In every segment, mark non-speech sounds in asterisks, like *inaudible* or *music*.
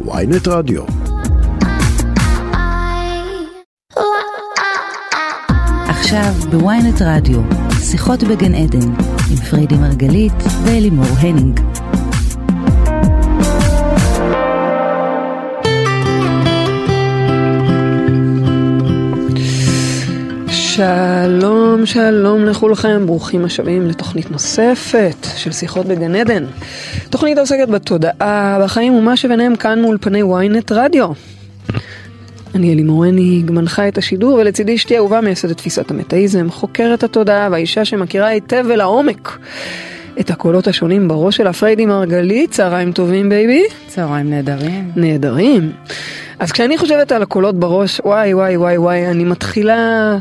ynet רדיו. עכשיו ב ynet רדיו, שיחות בגן עדן, עם פריידי מרגלית ואלימור הנינג. שלום, שלום לכולכם, ברוכים השבים לתוכנית נוספת של שיחות בגן עדן. תוכנית העוסקת בתודעה, בחיים ומה שביניהם כאן מאולפני ynet רדיו. אני אלי מורניג, מנחה את השידור, ולצידי אשתי אהובה מייסדת תפיסת המטאיזם, חוקרת התודעה והאישה שמכירה היטב ולעומק את הקולות השונים בראש של הפריידי מרגלית. צהריים טובים בייבי. צהריים נהדרים. נהדרים. אז כשאני חושבת על הקולות בראש, וואי וואי וואי וואי, אני מתחילה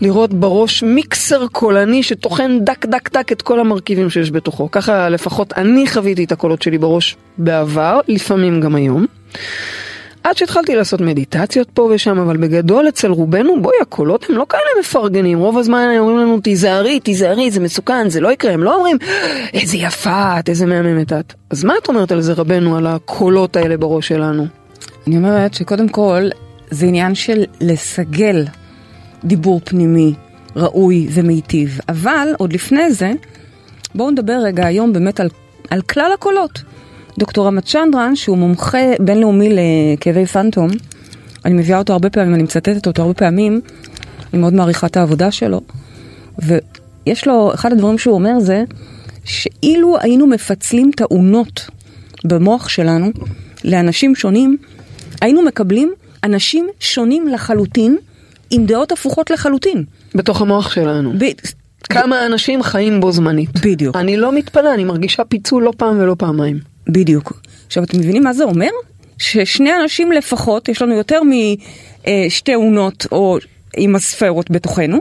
לראות בראש מיקסר קולני שטוחן דק דק דק את כל המרכיבים שיש בתוכו. ככה לפחות אני חוויתי את הקולות שלי בראש בעבר, לפעמים גם היום. עד שהתחלתי לעשות מדיטציות פה ושם, אבל בגדול אצל רובנו, בואי, הקולות הם לא כאלה מפרגנים. רוב הזמן הם אומרים לנו, תיזהרי, תיזהרי, זה מסוכן, זה לא יקרה. הם לא אומרים, איזה יפה את, איזה מהממת את. אז מה את אומרת על זה, רבנו, על הקולות האלה בראש שלנו? אני אומרת שקודם כל, זה עניין של לסגל דיבור פנימי ראוי ומיטיב. אבל עוד לפני זה, בואו נדבר רגע היום באמת על, על כלל הקולות. דוקטור רמת צ'נדרן, שהוא מומחה בינלאומי לכאבי פנטום, אני מביאה אותו הרבה פעמים, אני מצטטת אותו הרבה פעמים, אני מאוד מעריכה את העבודה שלו, ויש לו, אחד הדברים שהוא אומר זה, שאילו היינו מפצלים טעונות במוח שלנו לאנשים שונים, היינו מקבלים אנשים שונים לחלוטין, עם דעות הפוכות לחלוטין. בתוך המוח שלנו. ב... כמה אנשים חיים בו זמנית. בדיוק. אני לא מתפלא, אני מרגישה פיצול לא פעם ולא פעמיים. בדיוק. עכשיו, אתם מבינים מה זה אומר? ששני אנשים לפחות, יש לנו יותר משתי אונות או עם הספרות בתוכנו,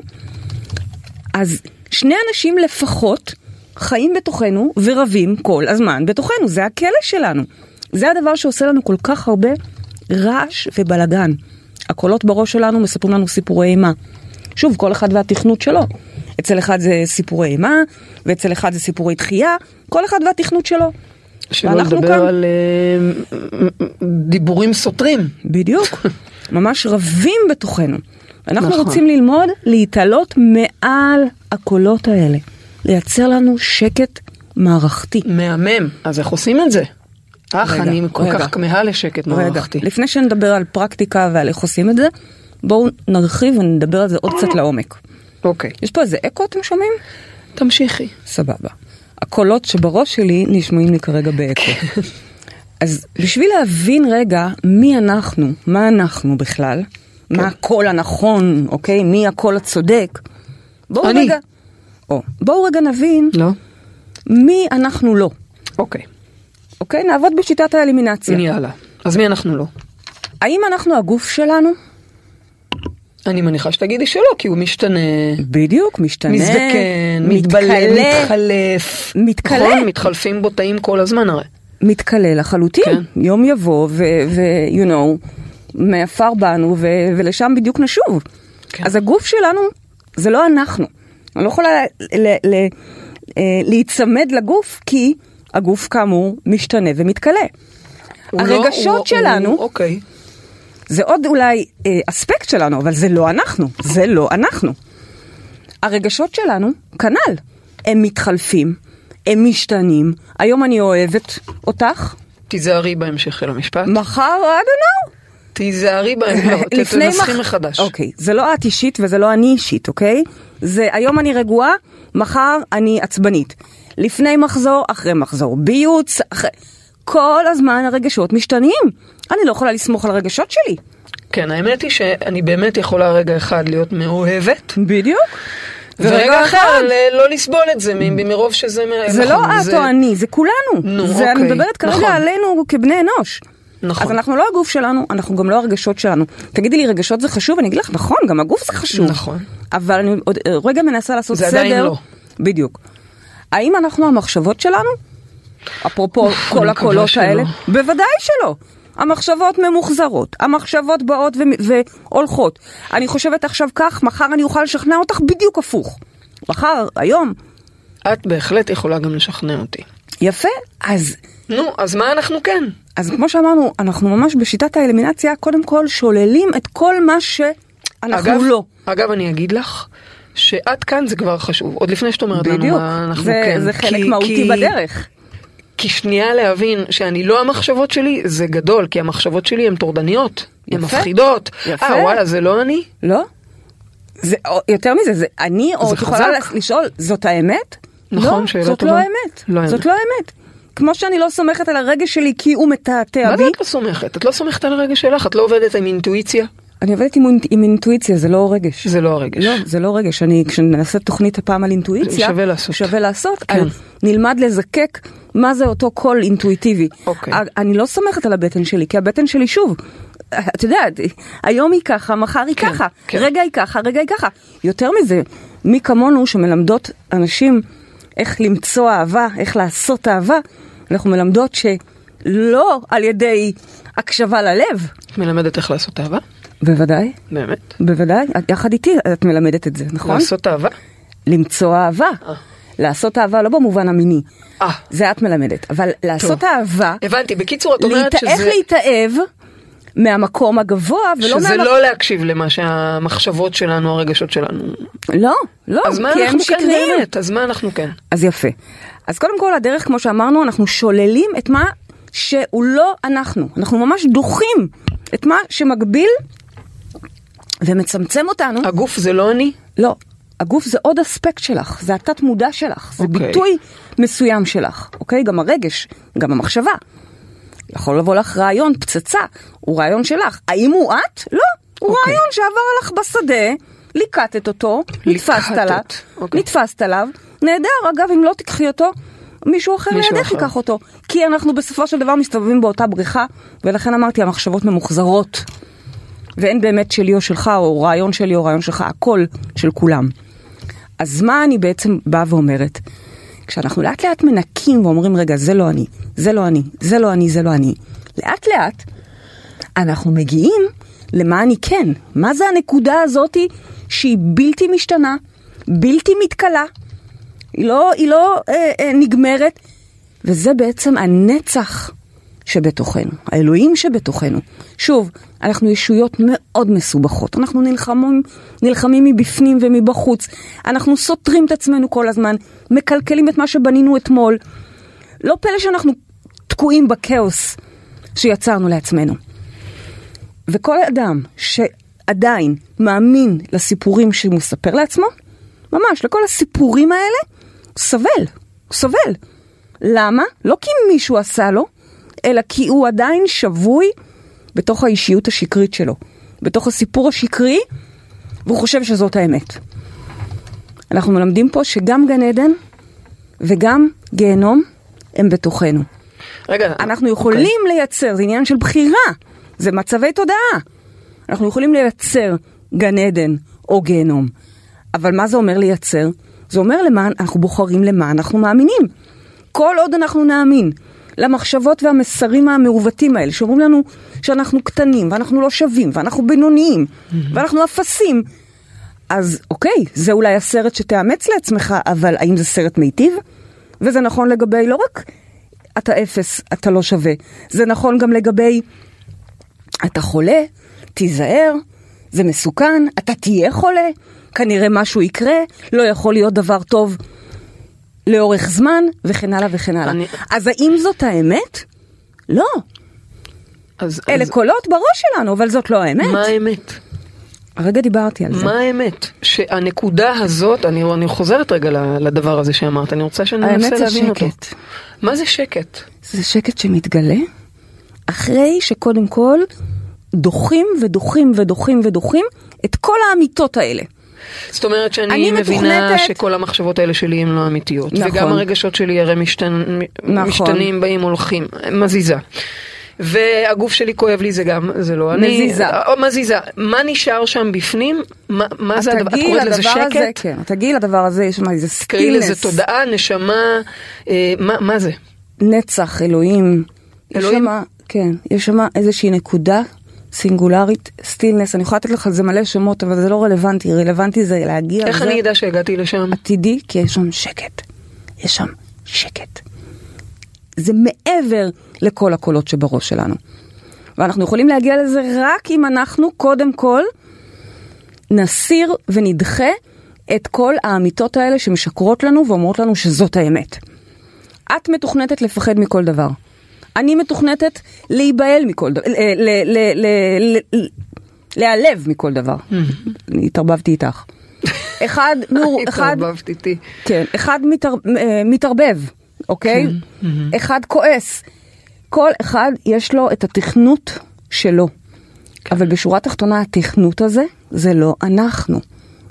אז שני אנשים לפחות חיים בתוכנו ורבים כל הזמן בתוכנו, זה הכלא שלנו. זה הדבר שעושה לנו כל כך הרבה רעש ובלגן. הקולות בראש שלנו מספרים לנו סיפורי אימה. שוב, כל אחד והתכנות שלו. אצל אחד זה סיפורי אימה, ואצל אחד זה סיפורי דחייה, כל אחד והתכנות שלו. שלא לדבר כאן... על uh, דיבורים סותרים. בדיוק. *laughs* ממש רבים בתוכנו. אנחנו נכון. רוצים ללמוד להתעלות מעל הקולות האלה. לייצר לנו שקט מערכתי. מהמם. אז איך עושים את זה? אך, רגע, אני כל רגע. כך כמהה לשקט מערכתי. לפני שנדבר על פרקטיקה ועל איך עושים את זה, בואו נרחיב ונדבר על זה עוד קצת לעומק. אוקיי. יש פה איזה אקו, אתם שומעים? תמשיכי. סבבה. הקולות שבראש שלי נשמעים לי כרגע באקו. אז בשביל להבין רגע מי אנחנו, מה אנחנו בכלל, כן. מה הקול הנכון, אוקיי? מי הקול הצודק, בואו. רגע... או, בואו רגע נבין לא. מי אנחנו לא. אוקיי. אוקיי? נעבוד בשיטת האלימינציה. יאללה. אז מי אנחנו לא? האם אנחנו הגוף שלנו? אני מניחה שתגידי שלא, כי הוא משתנה. בדיוק, משתנה. מזדקן, מתבלה, מתחלף. מתכלה. נכון, מתחלפים בו תאים כל הזמן הרי. מתכלה לחלוטין. כן. יום יבוא ו- you know, מעפר בנו ו- ולשם בדיוק נשוב. כן. אז הגוף שלנו זה לא אנחנו. אני לא יכולה ל- ל- ל- אה, להיצמד לגוף כי הגוף כאמור משתנה ומתכלה. הוא הרגשות לא, שלנו, הוא- אוקיי. זה עוד אולי אה, אספקט שלנו, אבל זה לא אנחנו, זה לא אנחנו. הרגשות שלנו, כנ"ל, הם מתחלפים, הם משתנים. היום אני אוהבת אותך, תיזהרי בהמשך של המשפט. מחר, I don't know. תיזהרי בהמשך, *laughs* תנסחי מח- מחדש. אוקיי, זה לא את אישית וזה לא אני אישית, אוקיי? זה היום אני רגועה, מחר אני עצבנית. לפני מחזור, אחרי מחזור. ביוץ, אחרי... כל הזמן הרגשות משתנים. אני לא יכולה לסמוך על הרגשות שלי. כן, האמת היא שאני באמת יכולה רגע אחד להיות מאוהבת, בדיוק. ורגע אחר ל- לא לסבול את זה, מרוב שזה... זה נכון, לא את או אני, זה כולנו. נו, זה אני אוקיי, מדברת כרגע נכון. עלינו כבני אנוש. נכון. אז אנחנו לא הגוף שלנו, אנחנו גם לא הרגשות שלנו. תגידי לי, רגשות זה חשוב? אני אגיד לך, נכון, גם הגוף זה חשוב. נכון. אבל אני עוד אה, רגע מנסה לעשות זה סדר. עדיין לא. בדיוק. האם אנחנו המחשבות שלנו? אפרופו כל הקולות. האלה? בוודאי שלא. המחשבות ממוחזרות, המחשבות באות ו- והולכות. אני חושבת עכשיו כך, מחר אני אוכל לשכנע אותך בדיוק הפוך. מחר, היום, את בהחלט יכולה גם לשכנע אותי. יפה, אז נו, אז מה אנחנו כן? אז כמו שאמרנו, אנחנו ממש בשיטת האלימינציה, קודם כל שוללים את כל מה שאנחנו אגב, לא. אגב, אני אגיד לך, שעד כאן זה כבר חשוב, עוד לפני שאת אומרת לנו בדיוק, מה אנחנו זה, כן. זה חלק כי- מהותי כי- בדרך. כי שנייה להבין שאני לא המחשבות שלי, זה גדול, כי המחשבות שלי הן טורדניות, הן. מפחידות. יפה. אה, וואלה, זה לא אני? לא? זה, או, יותר מזה, זה אני, או את יכולה. לשאול, זאת האמת? נכון, לא, שאלה זאת טובה. לא האמת. לא זאת האמת. לא האמת. כמו שאני לא סומכת על הרגש שלי כי הוא מתעתע מה בי, זה את לא סומכת? את לא סומכת על הרגש שלך? את לא עובדת עם אינטואיציה? אני עובדת עם, עם אינטואיציה, זה לא רגש. זה לא הרגש. לא, זה לא רגש. אני, כשנעשה תוכנית הפעם על אינטואיציה, שווה לעשות. שווה לעשות, כן. אז נלמד לזקק מה זה אותו קול אינטואיטיבי. אוקיי. א- אני לא סומכת על הבטן שלי, כי הבטן שלי, שוב, את יודעת, היום היא ככה, מחר היא כן, ככה, כן. רגע היא ככה, רגע היא ככה. יותר מזה, מי כמונו שמלמדות אנשים איך למצוא אהבה, איך לעשות אהבה, אנחנו מלמדות שלא על ידי הקשבה ללב, מלמדת איך לעשות אהבה? בוודאי. באמת? בוודאי, יחד איתי את מלמדת את זה, נכון? לעשות אהבה? למצוא אהבה. לעשות אהבה לא במובן המיני, אה, זה את מלמדת, אבל לעשות אהבה, הבנתי. בקיצור, את אומרת להת- איך שזה... להתאהב מהמקום הגבוה ולא שזה מהמקום... לא להקשיב למה שהמחשבות שלנו, הרגשות שלנו. לא, לא, אז מה אנחנו כן. באמת? אז מה אנחנו כן? אז יפה. אז קודם כל הדרך, כמו שאמרנו, אנחנו שוללים את מה שהוא לא אנחנו. אנחנו ממש דוחים את מה שמגביל ומצמצם אותנו. הגוף זה לא אני? לא, הגוף זה עוד אספקט שלך, זה התת מודע שלך, זה אוקיי. ביטוי מסוים שלך, אוקיי? גם הרגש, גם המחשבה. יכול לבוא לך רעיון, פצצה, הוא רעיון שלך. האם הוא את? לא, הוא אוקיי. רעיון שעבר לך בשדה, ליקטת אותו, נתפסת עליו, אוקיי. נתפסת עליו, נהדר, אגב, אם לא תיקחי אותו, מישהו אחר לידך. ייקח אותו. כי אנחנו בסופו של דבר מסתובבים באותה בריכה, ולכן אמרתי, המחשבות ממוחזרות. ואין באמת שלי או שלך, או רעיון שלי או רעיון שלך, הכל של כולם. אז מה אני בעצם באה ואומרת? כשאנחנו לאט לאט מנקים ואומרים, רגע, זה לא אני, זה לא אני, זה לא אני, זה לא אני, לאט לאט אנחנו מגיעים למה אני כן. מה זה הנקודה הזאתי שהיא בלתי משתנה, בלתי מתכלה, היא לא, היא לא אה, אה, נגמרת, וזה בעצם הנצח שבתוכנו, האלוהים שבתוכנו. שוב, אנחנו ישויות מאוד מסובכות, אנחנו נלחמים, נלחמים מבפנים ומבחוץ, אנחנו סותרים את עצמנו כל הזמן, מקלקלים את מה שבנינו אתמול. לא פלא שאנחנו תקועים בכאוס שיצרנו לעצמנו. וכל אדם שעדיין מאמין לסיפורים שהוא מספר לעצמו, ממש, לכל הסיפורים האלה, סובל, סובל. למה? לא כי מישהו עשה לו, אלא כי הוא עדיין שבוי בתוך האישיות השקרית שלו, בתוך הסיפור השקרי, והוא חושב שזאת האמת. אנחנו מלמדים פה שגם גן עדן וגם גיהנום הם בתוכנו. רגע, אנחנו יכולים לייצר, זה עניין של בחירה, זה מצבי תודעה. אנחנו יכולים לייצר גן עדן או גיהנום. אבל מה זה אומר לייצר? זה אומר למה אנחנו בוחרים למה אנחנו מאמינים. כל עוד אנחנו נאמין למחשבות והמסרים המעוותים האלה, שאומרים לנו שאנחנו קטנים, ואנחנו לא שווים, ואנחנו בינוניים, ואנחנו אפסים, אז אוקיי, זה אולי הסרט שתאמץ לעצמך, אבל האם זה סרט מיטיב? וזה נכון לגבי לא רק אתה אפס, אתה לא שווה, זה נכון גם לגבי אתה חולה, תיזהר, זה מסוכן, אתה תהיה חולה, כנראה משהו יקרה, לא יכול להיות דבר טוב לאורך זמן, וכן הלאה וכן הלאה. אני- אז האם זאת האמת? לא. אז, אלה אז קולות בראש שלנו, אבל זאת לא האמת. מה האמת? הרגע דיברתי על זה. מה האמת? שהנקודה הזאת, אני, אני חוזרת רגע לדבר הזה שאמרת, אני רוצה שננסה האמת זה להבין אותו. שקט. מה זה שקט? זה שקט שמתגלה אחרי שקודם כל דוחים ודוחים ודוחים ודוחים את כל האמיתות האלה. זאת אומרת שאני אני מבינה מתוכנתת- שכל המחשבות האלה שלי הן לא אמיתיות. נכון. וגם הרגשות שלי הרי משתנ... נכון. משתנים, באים, הולכים, מזיזה. והגוף שלי כואב לי זה גם, זה לא אני. מזיזה. מזיזה. מה נשאר שם בפנים? מה, מה זה הדבר? את קוראת לזה לדבר הזה, שקט? כן, תגיעי לדבר הזה, יש שם איזה קראי לזה סטילנס, תודעה, נשמה, אה, מה, מה זה? נצח, אלוהים. אלוהים? יש שמה, כן, יש שם איזושהי נקודה סינגולרית, סטילנס, אני יכולה לתת לך על זה מלא שמות, אבל זה לא רלוונטי, רלוונטי זה להגיע איך אני אדע שהגעתי לשם? עתידי, כי יש שם שקט. יש שם שקט. זה מעבר לכל הקולות שבראש שלנו. ואנחנו יכולים להגיע לזה רק אם אנחנו קודם כל נסיר ונדחה את כל האמיתות האלה שמשקרות לנו ואומרות לנו שזאת האמת. את מתוכנתת לפחד מכל דבר. אני מתוכנתת להיבהל מכל דבר, להיעלב מכל דבר. אני התערבבתי איתך. אחד, נו, *laughs* אחד, התערבבת איתי. כן, אחד אה, מתערבב, אוקיי? אחד כועס. כל אחד יש לו את התכנות שלו. אבל בשורה התחתונה, התכנות הזה זה לא אנחנו.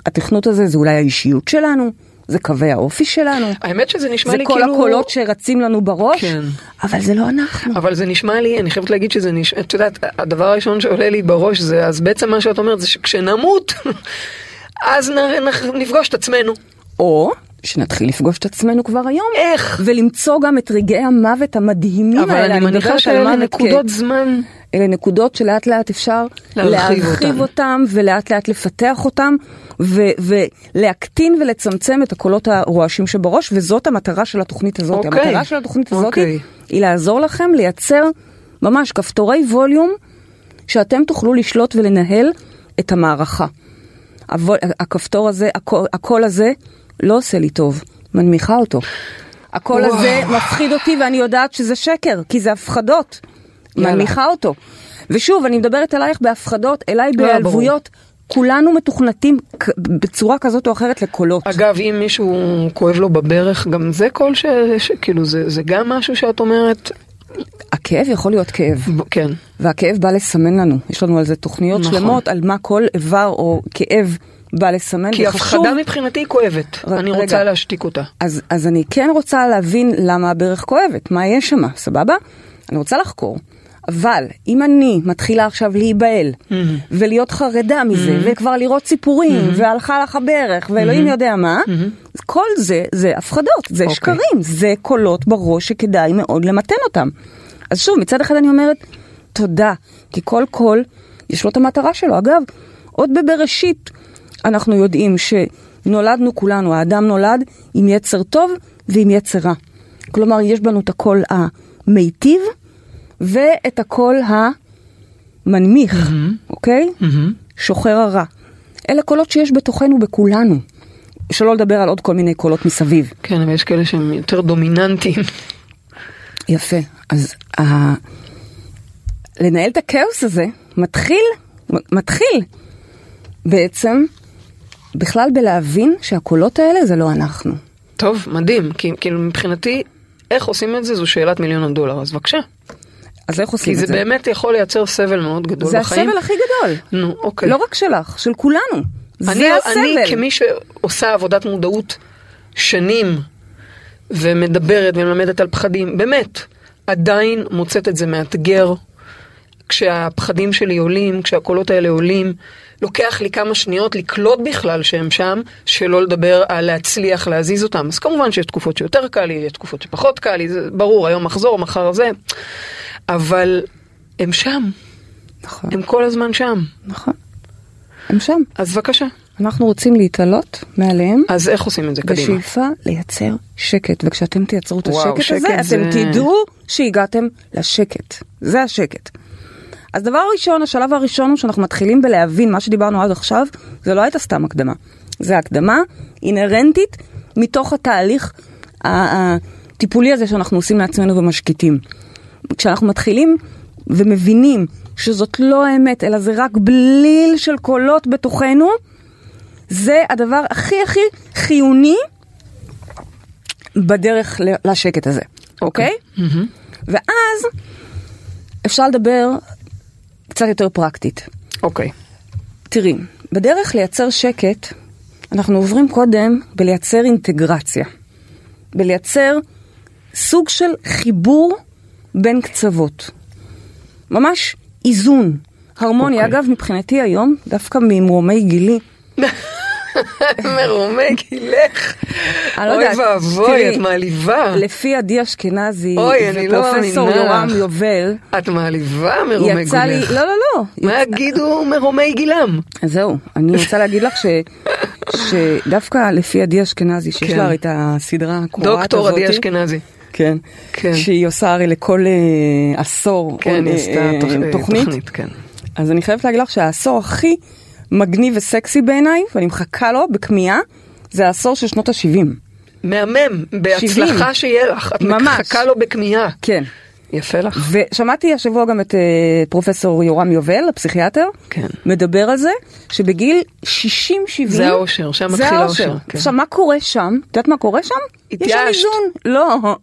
התכנות הזה זה אולי האישיות שלנו, זה קווי האופי שלנו. האמת שזה נשמע זה לי כל כאילו... הקולות שרצים לנו בראש, כן. אבל זה לא אנחנו. אבל זה נשמע לי, אני חייבת להגיד שזה נשמע, את יודעת, הדבר הראשון שעולה לי בראש זה, אז בעצם מה שאת אומרת זה שכשנמות, *laughs* אז נ, נפגוש את עצמנו. או שנתחיל לפגוש את עצמנו כבר היום. איך? ולמצוא גם את רגעי המוות המדהימים אבל האלה. אני מניחה שאלה נקודות זמן. אלה נקודות שלאט לאט אפשר להרחיב להרחיב אותן. אותם ולאט לאט לפתח אותם ו- ולהקטין ולצמצם את הקולות הרועשים שבראש וזאת המטרה של התוכנית הזאת. אוקיי. המטרה של התוכנית הזאת אוקיי. היא לעזור לכם לייצר ממש כפתורי ווליום שאתם תוכלו לשלוט ולנהל את המערכה. הכפתור הזה, הקול הזה לא עושה לי טוב, מנמיכה אותו. הקול וואו. הזה מפחיד אותי ואני יודעת שזה שקר, כי זה הפחדות. יאללה. מנמיכה אותו. ושוב, אני מדברת אלייך בהפחדות, אליי לא, בהיעלבויות. כולנו מתוכנתים בצורה כזאת או אחרת לקולות. אגב, אם מישהו כואב לו בברך, גם זה קול ש... ש... כאילו, זה, זה גם משהו שאת אומרת, הכאב יכול להיות כאב, ב- כן. והכאב בא לסמן לנו. יש לנו על זה תוכניות נכון. שלמות על מה כל איבר או כאב בא לסמן. כי וחשוב- הפחדה מבחינתי היא כואבת. ר- אני רגע. רוצה להשתיק אותה. אז, אז אני כן רוצה להבין למה הברך כואבת, מה יש שם, סבבה? אני רוצה לחקור. אבל אם אני מתחילה עכשיו להיבהל ולהיות חרדה מזה וכבר לראות סיפורים והלכה לך הברך ואלוהים יודע מה, אז כל זה זה הפחדות, זה אוקיי. שקרים, זה קולות בראש שכדאי מאוד למתן אותם. אז שוב, מצד אחד אני אומרת תודה, כי כל קול יש לו את המטרה שלו. אגב, עוד בבראשית אנחנו יודעים שנולדנו כולנו, האדם נולד עם יצר טוב ועם יצר רע. כלומר, יש בנו את הקול המיטיב ואת הקול המנמיך, אוקיי? שוחר הרע. אלה קולות שיש בתוכנו, בכולנו. שלא לדבר על עוד כל מיני קולות מסביב. כן, אבל יש כאלה שהם יותר דומיננטיים. יפה. אז ה... לנהל את הכאוס הזה מתחיל, מתחיל בעצם בכלל בלהבין שהקולות האלה זה לא אנחנו. טוב, מדהים. כי כאילו מבחינתי, איך עושים את זה זו שאלת מיליון הדולר, אז בבקשה. אז איך עושים כי את זה זה? באמת יכול לייצר סבל מאוד גדול זה בחיים. הסבל הכי גדול. נו, אוקיי. לא רק שלך, של כולנו. אני, זה אני הסבל. כמי שעושה עבודת מודעות שנים ומדברת ומלמדת על פחדים, באמת, עדיין מוצאת את זה מאתגר. כשהפחדים שלי עולים, כשהקולות האלה עולים, לוקח לי כמה שניות לקלוט בכלל שהם שם, שלא לדבר על להצליח להזיז אותם. אז כמובן שיש תקופות שיותר קל לי, יש תקופות שפחות קל לי, זה ברור, היום מחזור, מחר זה, אבל הם שם, נכון, הם כל הזמן שם. נכון. הם שם. אז בבקשה. אנחנו רוצים להתעלות מעליהם. אז איך עושים את זה קדימה? בשאיפה לייצר שקט, וכשאתם תייצרו את וואו, השקט שקט הזה, זה- אתם תדעו שהגעתם לשקט. זה השקט. אז דבר ראשון, השלב הראשון הוא שאנחנו מתחילים בלהבין מה שדיברנו עד עכשיו, זה לא הייתה סתם הקדמה. זה הקדמה אינהרנטית מתוך התהליך הטיפולי הזה שאנחנו עושים לעצמנו ומשקיטים. כשאנחנו מתחילים ומבינים שזאת לא האמת, אלא זה רק בליל של קולות בתוכנו, זה הדבר הכי הכי חיוני בדרך לשקט הזה, אוקיי? ואז אפשר לדבר קצת יותר פרקטית. אוקיי. תראי, בדרך לייצר שקט, אנחנו עוברים קודם בלייצר אינטגרציה. בלייצר סוג של חיבור בין קצוות. ממש איזון, הרמוניה. אוקיי. אגב, מבחינתי היום, דווקא ממרומי גילי, *laughs* *laughs* מרומי גילך. לא אוי ואבוי, את מעליבה. לפי עדי אשכנזי אוי, אני לא ופרופסור מאמינה יורם. יובל, את מעליבה לי, גילך. לא, לא, לא. מה יגידו מרומי גילם? זהו, אני רוצה להגיד לך ש, *laughs* שדווקא לפי עדי אשכנזי, שיש כן. לה את הסדרה הקורעת הזאת, דוקטור עדי אשכנזי. כן? כן. שהיא עושה הרי לכל אה, עשור כן, היא עשתה אה, אה, תוכנית. תוכנית, כן. אז אני חייבת להגיד לך שהעשור הכי מגניב וסקסי בעיניי, ואני מחכה לו בכמיהה, זה העשור של שנות ה-70. מהמם, בהצלחה שיהיה לך. את ממש. מחכה לו בכמיהה. כן. יפה לך. ושמעתי השבוע גם את אה, פרופסור יורם יובל, הפסיכיאטר, כן. מדבר על זה שבגיל 60-70... זה האושר, שם זה מתחיל האושר. כן. עכשיו, מה קורה שם? את יודעת מה קורה שם? יש שם התייאשת. איזון. לא,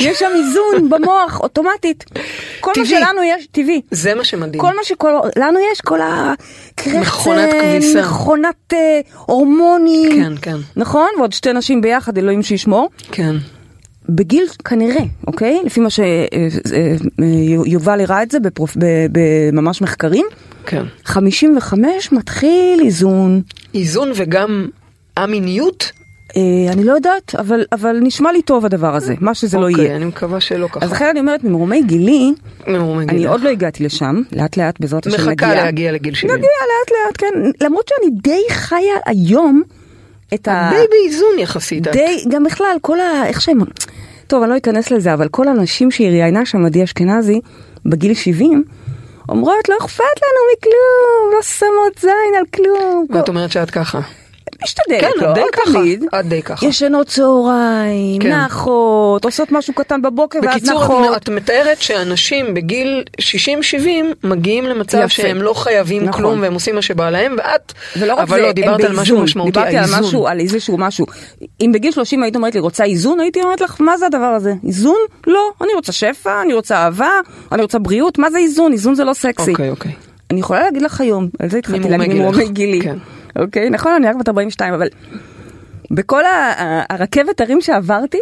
יש שם איזון *laughs* במוח, אוטומטית. כל מה. שלנו יש, טבעי. זה מה שמדהים. כל מה שלנו יש, כל הקרחצן, מכונת כביסה. מכונת אה, הורמונים. כן, כן. נכון? ועוד שתי נשים ביחד, אלוהים שישמור. כן. בגיל כנראה, אוקיי? לפי מה שיובל הראה את זה בפרופ... ב- בממש מחקרים, כן. 55 מתחיל איזון. איזון וגם א-מיניות? אה, אני לא יודעת, אבל, אבל נשמע לי טוב הדבר הזה, מה שזה לא אוקיי, יהיה. אני מקווה שלא ככה. אז לכן אני אומרת, ממרומי גילי, ממרומי אני גילך. עוד לא הגעתי לשם, לאט לאט בעזרת השם נגיע. מחכה להגיע לגיל 70. נגיע לאט לאט, כן. למרות שאני די חיה היום את ה... די באיזון יחסית. די, גם בכלל, כל ה... איך שהם... טוב, אני לא אכנס לזה, אבל כל הנשים שהיא ראיינה שם, עדי אשכנזי, בגיל 70, אומרות, לא אכפת לנו מכלום, לא שמות זין על כלום. ואת אומרת שאת ככה. משתדלת, כן, לא די ככה. תמיד. את די ככה. ישנות צהריים, כן. נחות, עושות משהו קטן בבוקר ואז בקיצור, נחות. את, את מתארת שאנשים בגיל 60-70 מגיעים למצב יפה. שהם לא חייבים נכון. כלום והם עושים מה שבא להם, ואת, ולא אבל זה, לא, דיברת על משהו. משמעותי, דיברתי על האיזון. משהו, על איזשהו משהו. אם בגיל 30 היית אומרת לי, רוצה איזון? הייתי אומרת לך, מה זה הדבר הזה? איזון? לא. אני רוצה שפע, אני רוצה אהבה, אני רוצה בריאות, מה זה איזון? איזון זה לא סקסי. אוקיי, אוקיי. אני יכולה להגיד לך היום, על זה התחלתי להגיד. ממרומי גילי. כן. אוקיי, נכון, אני רק בת 42, אבל בכל הרכבת הרים שעברתי,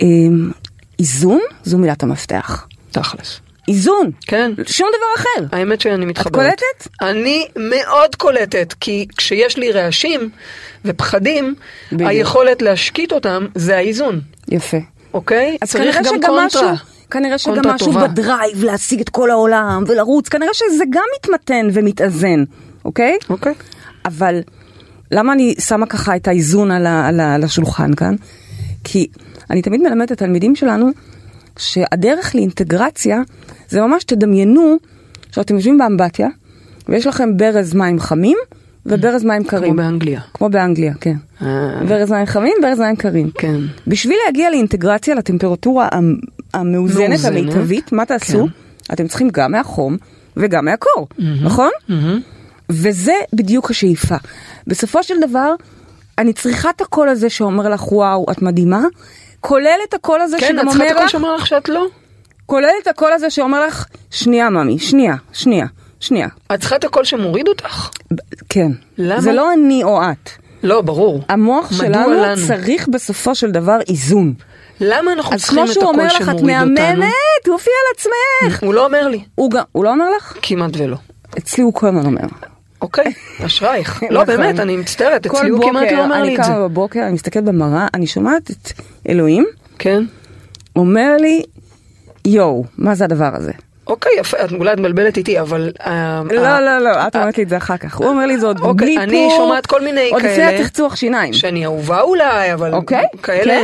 אמ, איזון זו מילת המפתח. תכלס. איזון. כן. שום דבר אחר. האמת שאני מתחברת. קולטת? אני מאוד קולטת, כי כשיש לי רעשים ופחדים, בדיוק. היכולת להשקיט אותם זה האיזון, יפה. אוקיי? אז צריך גם קונטרה. משהו, כנראה שגם משהו טובה. בדרייב להשיג את כל העולם ולרוץ, כנראה שזה גם מתמתן ומתאזן, אוקיי? אוקיי. אבל למה אני שמה ככה את האיזון על, ה, על, ה, על השולחן כאן? כי אני תמיד מלמדת את התלמידים שלנו שהדרך לאינטגרציה זה ממש תדמיינו שאתם יושבים באמבטיה ויש לכם ברז מים חמים וברז מים קרים. כמו באנגליה. כמו באנגליה, כן. אה, ברז מים חמים, ברז מים קרים. כן. בשביל להגיע לאינטגרציה לטמפרטורה המ- המאוזנת, מאוזנת, המיטבית, מה תעשו? אתם צריכים גם מהחום וגם מהקור, נכון? וזה בדיוק השאיפה. בסופו של דבר, אני צריכה את הקול הזה שאומר לך, וואו, את מדהימה, כולל את הקול הזה כן, שגם את צריכה את אומר הכל לך, שאומר לך שאת לא? כולל את הקול הזה שאומר לך, שנייה ממי, שנייה, שנייה, שנייה. את צריכה את הקול שמוריד אותך? כן. למה? זה לא אני או את. לא, ברור. המוח שלנו לנו? צריך בסופו של דבר איזון. למה אנחנו אז צריכים כמו את שהוא אומר הקול לך, את שמוריד אותנו? מאמנת, תעופי על עצמך. הוא לא אומר לי. הוא גם, הוא לא אומר לך? כמעט ולא. אצלי הוא כל הזמן אומר. אוקיי, אשרייך. *laughs* לא. באמת, אני מצטערת, כל אצלי הוא כמעט לא אומר לי את זה. אני קמה בבוקר, אני מסתכלת במראה, אני שומעת את אלוהים, כן. אומר לי, יואו, מה זה הדבר הזה? אוקיי, יפה, את אולי את מבלבלת איתי, אבל... אה, לא, אה, לא, לא, את אומרת לי את זה אחר כך. הוא אומר לי זה עוד אוקיי, בלי אני פה, שומעת כל מיני עוד לפני כאלה. הצחצוח שיניים. שאני אהובה אולי, אבל אוקיי, כאלה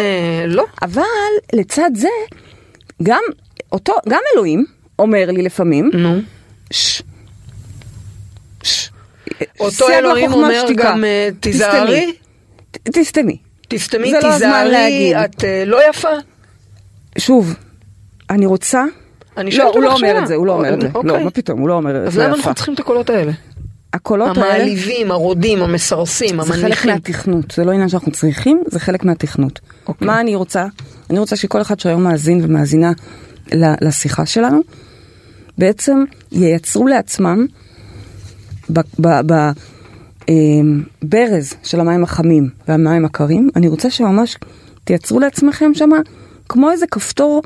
לא. אבל לצד זה, גם אותו, גם אלוהים אומר לי לפעמים, נו. "ש- ש- אותו אלוהים אומר שתיקה. גם אה, תיזהרי, תסתמי. תסתמי, לא תיזהרי. את אה, לא יפה. שוב, אני רוצה... אני לא, הוא לא אומר. את זה, הוא לא אומר את זה. אוקיי. לא, מה פתאום, הוא לא אומר את אז זה. למה יפה. אנחנו צריכים את הקולות האלה? הקולות האלה... המעליבים, הרודים, המסרסים, זה חלק המניחים. מהתכנות, זה לא עניין שאנחנו צריכים, זה חלק מהתכנות. אוקיי. מה אני רוצה? אני רוצה שכל אחד שהיום מאזין ומאזינה לשיחה שלנו, בעצם ייצרו לעצמם בברז של המים החמים והמים הקרים, אני רוצה שממש תייצרו לעצמכם שמה כמו איזה כפתור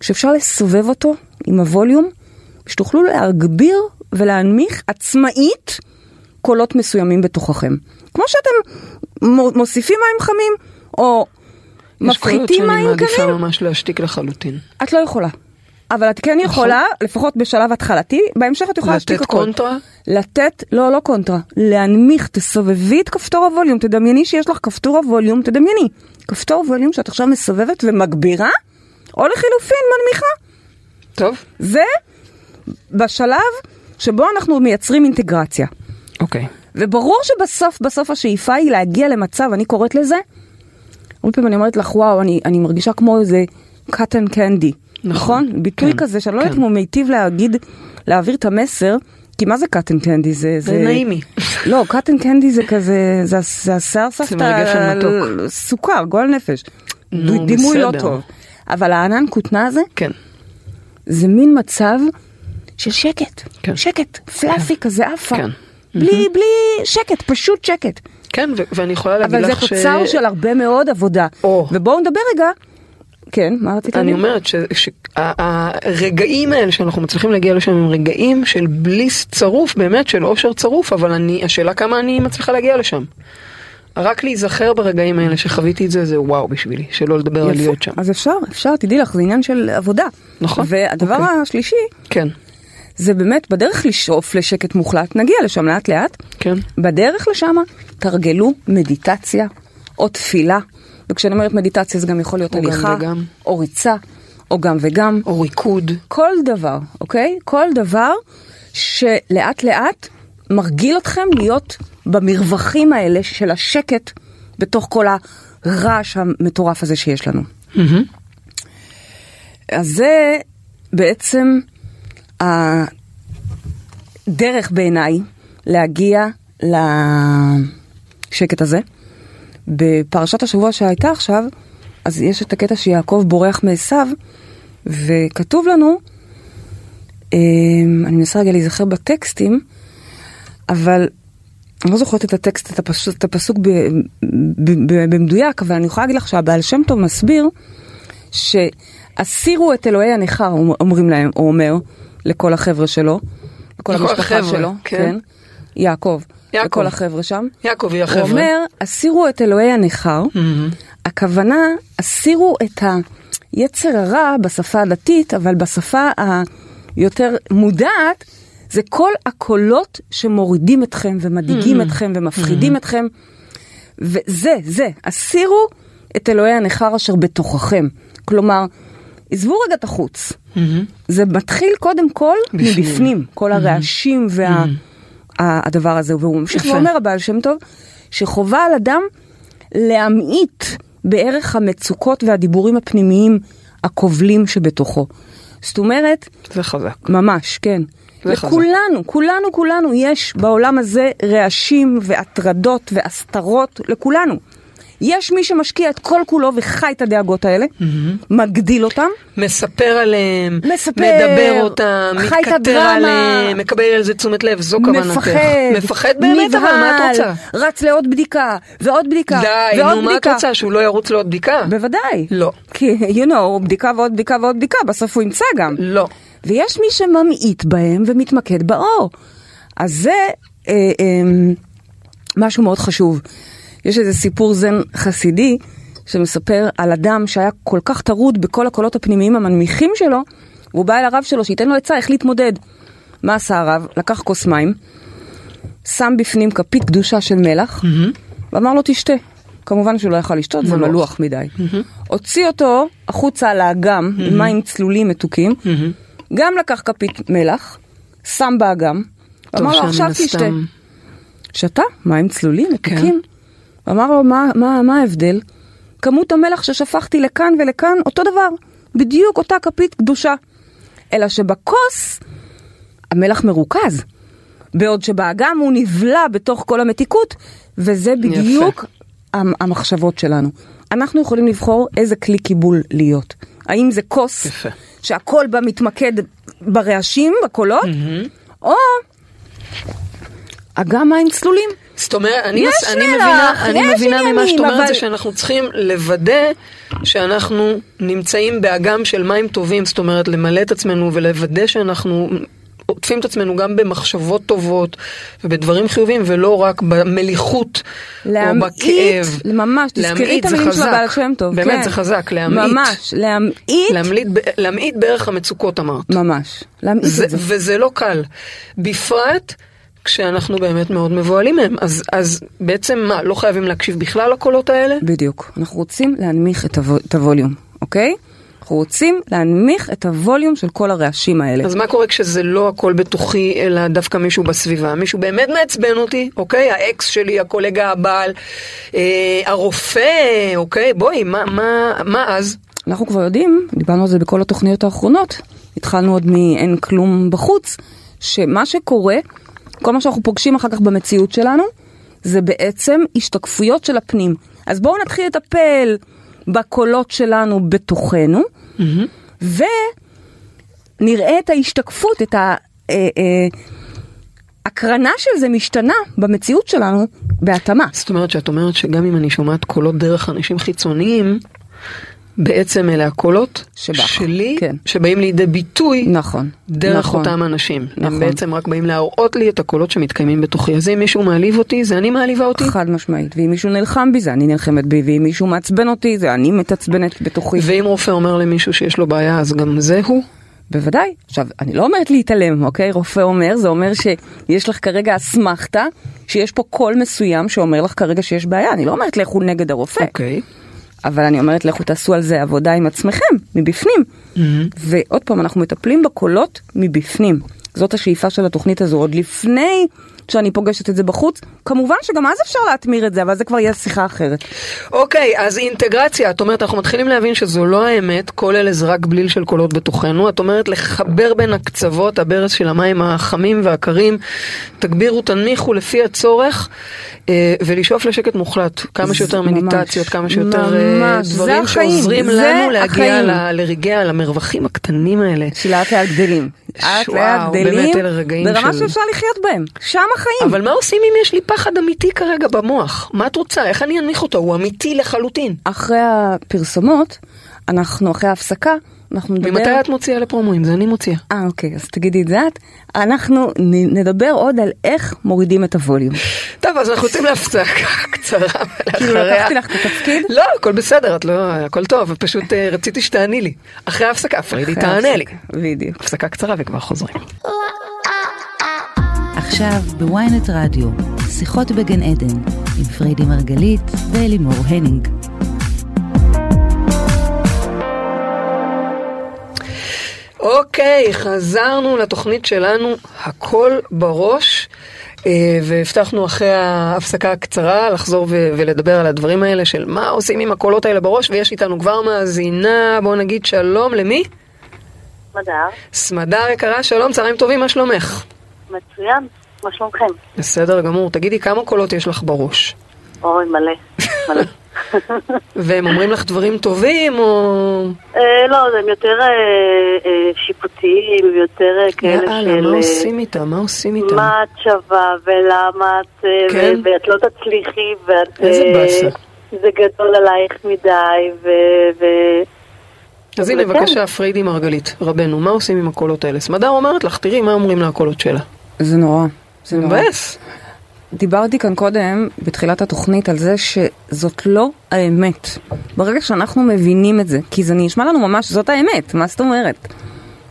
שאפשר לסובב אותו עם הווליום, שתוכלו להגביר ולהנמיך עצמאית קולות מסוימים בתוככם. כמו שאתם מו- מוסיפים מים חמים, או יש קולות מפחיתים מים שאני מעדיפה קרים, ממש להשתיק לחלוטין. את לא יכולה. אבל את כן יכולה, לפחות בשלב התחלתי, בהמשך את יכולה להשתיק לתת הכל. קונטרה? לתת, לא, לא קונטרה, להנמיך, תסובבי את כפתור הווליום, תדמייני שיש לך כפתור הווליום, תדמייני. כפתור ווליום שאת עכשיו מסובבת ומגבירה, או לחילופין מנמיכה. טוב. זה בשלב שבו אנחנו מייצרים אינטגרציה. אוקיי. וברור שבסוף, בסוף השאיפה היא להגיע למצב, אני קוראת לזה, הרבה פעמים אני אומרת לך, וואו, אני, אני מרגישה כמו איזה cotton candy, נכון? ביטוי כן, כזה, שאני לא יודעת כן. אם הוא מיטיב להגיד, להעביר את המסר, כי מה זה cotton candy? זה... זה נעימי. לא, cotton candy זה כזה, זה, זה השיער סבתא. סוכר, גועל נפש. נו, דימוי לא. טוב. אבל הענן כותנה הזה, כן. זה מין מצב של שקט. כן. שקט, פלאפי כזה עפה. כן. בלי, בלי שקט, פשוט שקט. כן, ו- ואני יכולה להגיד אבל זה לך ש... תוצר של הרבה מאוד עבודה. או. ובואו נדבר רגע. כן, מה רצית אני? אומרת שהרגעים האלה שאנחנו מצליחים להגיע לשם הם רגעים של בליס צרוף, באמת של אושר צרוף, אבל אני, השאלה כמה אני מצליחה להגיע לשם. רק להיזכר ברגעים האלה שחוויתי את זה, זה וואו בשבילי, שלא לדבר על להיות שם. אז אפשר, אפשר, תדעי לך, זה עניין של עבודה. נכון, והדבר אוקיי. השלישי, כן, זה באמת בדרך לשאוף לשקט מוחלט, נגיע לשם לאט לאט. כן. בדרך לשם תרגלו מדיטציה או תפילה. וכשאני אומרת מדיטציה זה גם יכול להיות הליכה, וגם. או ריצה, או גם וגם. או ריקוד. כל דבר, אוקיי? כל דבר שלאט לאט מרגיל אתכם להיות במרווחים האלה של השקט בתוך כל הרעש המטורף הזה שיש לנו. אז זה בעצם הדרך בעיניי להגיע לשקט הזה. בפרשת השבוע שהייתה עכשיו, אז יש את הקטע שיעקב בורח מעשיו, וכתוב לנו, אמ, אני מנסה רגע להיזכר בטקסטים, אבל אני לא זוכרת את הטקסט, את הפסוק, את הפסוק ב, ב, ב, במדויק, אבל אני יכולה להגיד לך שהבעל שם טוב מסביר שהסירו את אלוהי הנכר, אומרים להם, הוא אומר לכל החבר'ה שלו, לכל לכל המשפחה החבר'ה, שלו, כן. כן, יעקב, לכל החבר'ה שם. יעקב הוא החבר'ה. אומר, הסירו את אלוהי הנכר, הכוונה, הסירו את היצר הרע בשפה הדתית, אבל בשפה היותר מודעת, זה כל הקולות שמורידים אתכם ומדאיגים אתכם ומפחידים אתכם. וזה, זה, הסירו את אלוהי הנכר אשר בתוככם. כלומר, עזבו רגע את החוץ. זה מתחיל קודם כל בפנים. מבפנים, כל הרעשים והדבר הזה. והוא ממשיך יפה. ואומר, הבעל שם טוב, שחובה על אדם להמעיט בערך המצוקות והדיבורים הפנימיים הכובלים שבתוכו. זאת אומרת, זה חזק. ממש, כן. לכולנו, כולנו, כולנו יש בעולם הזה רעשים והטרדות והסתרות, לכולנו. יש מי שמשקיע את כל כולו וחי את הדאגות האלה, מגדיל אותם, מספר עליהם, מספר, מדבר אותם, הדרמה. עליהם, מקבל על זה תשומת לב, זו כוונתך. מפחד, מפחד באמת, אבל מה את נבהל, רוצה? רץ לעוד בדיקה, ועוד בדיקה, די, ועוד נו, מה את בדיקה. רוצה, שהוא לא ירוץ לעוד בדיקה? בוודאי. לא. כי, you know, בדיקה ועוד בדיקה ועוד בדיקה, בסוף הוא ימצא גם. לא. ויש מי שממעיט בהם ומתמקד באור. אז זה אה, אה, משהו מאוד חשוב. יש איזה סיפור זן חסידי שמספר על אדם שהיה כל כך טרוד בכל הקולות הפנימיים המנמיכים שלו, והוא בא אל הרב שלו שייתן לו עצה איך להתמודד. מה עשה הרב? לקח כוס מים, שם בפנים כפית קדושה של מלח, ואמר לו תשתה. כמובן שהוא לא יכל לשתות, זה מלוח. מדי. הוציא אותו החוצה על האגם עם מים צלולים מתוקים, גם לקח כפית מלח, שם באגם, ואמר לו עכשיו תשתה. שתה מים צלולים כן. אמר לו מה, מה, מה ההבדל? כמות המלח ששפכתי לכאן ולכאן אותו דבר, בדיוק אותה כפית קדושה. אלא שבכוס המלח מרוכז, בעוד שבאגם הוא נבלע בתוך כל המתיקות, וזה בדיוק המ- המחשבות שלנו. אנחנו יכולים לבחור איזה כלי קיבול להיות. האם זה כוס יפה. שהכל בה מתמקד ברעשים, בקולות, או אגם מים צלולים. זאת אומרת, אני, מס, אני מבינה, אני מבינה ממה עניינים, שאת אומרת אבל- זה שאנחנו צריכים לוודא שאנחנו נמצאים באגם של מים טובים, זאת אומרת למלא את עצמנו ולוודא שאנחנו עוטפים את עצמנו גם במחשבות טובות ובדברים חיוביים, ולא רק במליחות או בכאב. ממש, תזכרי להמעיט את זה המילים של. הבעל שם טוב. באמת כן. זה חזק, להמעיט. ממש, להמעיט, להמעיט, להמעיט בערך המצוקות אמרת. ממש, להמעיט זה, את זה. וזה לא קל. בפרט כשאנחנו באמת מאוד מבוהלים מהם. אז, אז בעצם מה, לא חייבים להקשיב בכלל לקולות האלה? בדיוק. אנחנו רוצים להנמיך את, הוו, את הווליום, אוקיי? אנחנו רוצים להנמיך את הווליום של כל הרעשים האלה. אז מה קורה כשזה לא הכל בתוכי, אלא דווקא מישהו בסביבה? מישהו באמת מעצבן אותי, אוקיי? האקס שלי, הקולגה הבעל, אה, הרופא, אוקיי? בואי, מה, מה, מה אז? אנחנו כבר יודעים, דיברנו על זה בכל התוכניות האחרונות, התחלנו עוד מאין כלום בחוץ, שמה שקורה, כל מה שאנחנו פוגשים אחר כך במציאות שלנו, זה בעצם השתקפויות של הפנים. אז בואו נתחיל לטפל בקולות שלנו בתוכנו, ונראה את ההשתקפות, את ה... אה, אה, הקרנה של זה משתנה במציאות שלנו בהתאמה. זאת אומרת שאת אומרת שגם אם אני שומעת קולות דרך אנשים חיצוניים, בעצם אלה הקולות שבך, שלי, כן. שבאים לידי ביטוי נכון. דרך נכון. אותם אנשים. נכון. הם בעצם רק באים להראות לי את הקולות שמתקיימים בתוכי. אז אם מישהו מעליב אותי, זה אני מעליבה אותי. חד משמעית, ואם מישהו נלחם בי זה אני נלחמת בי, ואם מישהו מעצבן אותי זה אני מתעצבנת בתוכי. ואם רופא אומר למישהו שיש לו בעיה, אז גם זה הוא? בוודאי. עכשיו, אני לא אומרת להתעלם, אוקיי? רופא אומר, זה אומר שיש לך כרגע אסמכתה, שיש פה קול מסוים שאומר לך כרגע שיש בעיה. אני לא אומרת לכו נגד הרופא, אוקיי. אבל אני אומרת לכו תעשו על זה עבודה עם עצמכם, מבפנים. ועוד פעם, אנחנו מטפלים בקולות מבפנים. זאת השאיפה של התוכנית הזו, עוד לפני שאני פוגשת את זה בחוץ. כמובן שגם אז אפשר להטמיר את זה, אבל זה כבר יהיה שיחה אחרת. אוקיי, אז אינטגרציה, את אומרת, אנחנו מתחילים להבין שזו לא האמת, כל אלה זה רק בליל של קולות בתוכנו. את אומרת לחבר בין הקצוות, הברז של המים החמים והקרים, תגבירו, תנמיכו לפי הצורך, אה, ולשאוף לשקט מוחלט. כמה שיותר ממש, מדיטציות, כמה שיותר אה, דברים שעוזרים לנו להגיע החיים. ל- לרגע, למרווחים הקטנים האלה. שלאט לאט גדלים. לאט לאט גדלים, ברמה של- שאפשר לחיות בהם. שם החיים. אבל מה עושים אם יש לי פחד אמיתי כרגע במוח? מה את רוצה? איך אני אנמיך אותו? הוא אמיתי לחלוטין. אחרי הפרסומות, אנחנו, אחרי ההפסקה, אנחנו נדבר... ממתי את מוציאה לפרומואים? זה אני מוציאה. אה, אוקיי, אז תגידי את זה את. אנחנו נדבר עוד על איך מורידים את הווליום. טוב, אז אנחנו יוצאים להפסקה קצרה, כאילו לקחתי לך את התפקיד? לא, הכל בסדר, את לא, הכל טוב, פשוט אה, רציתי שתעני לי. אחרי ההפסקה, פרידי תענה לי. בדיוק. הפסקה קצרה וכבר חוזרים. עכשיו ב ynet רדיו, שיחות בגן עדן, עם פריידי מרגלית ואלימור הנינג. אוקיי, חזרנו לתוכנית שלנו, הכל בראש, אה, והבטחנו אחרי ההפסקה הקצרה לחזור ו- ולדבר על הדברים האלה של מה עושים עם הקולות האלה בראש, ויש איתנו כבר מאזינה, בוא נגיד שלום למי? מדר, סמדר יקרה, שלום, צהריים טובים, מה שלומך? מצוין, מה שלומכם? בסדר גמור, תגידי כמה קולות יש לך בראש? אוי, מלא, מלא. *laughs* והם אומרים לך דברים טובים, או... אה, לא, הם יותר אה, אה, שיפוטיים, יותר כאלה יאללה, של... מה אה, עושים איתם? מה עושים איתם? מה את שווה ולמה את... כן? ואת לא תצליחי ואת... איזה באסה. זה גדול עלייך מדי ו... אז הנה, וכן. בבקשה, פריידי מרגלית, רבנו, מה עושים עם הקולות האלה? סמדר אומרת לך, תראי מה אומרים לה הקולות שלה. זה נורא. זה נורא. מבאס. דיברתי כאן קודם, בתחילת התוכנית, על זה שזאת לא האמת. ברגע שאנחנו מבינים את זה, כי זה נשמע לנו ממש, זאת האמת, מה זאת אומרת?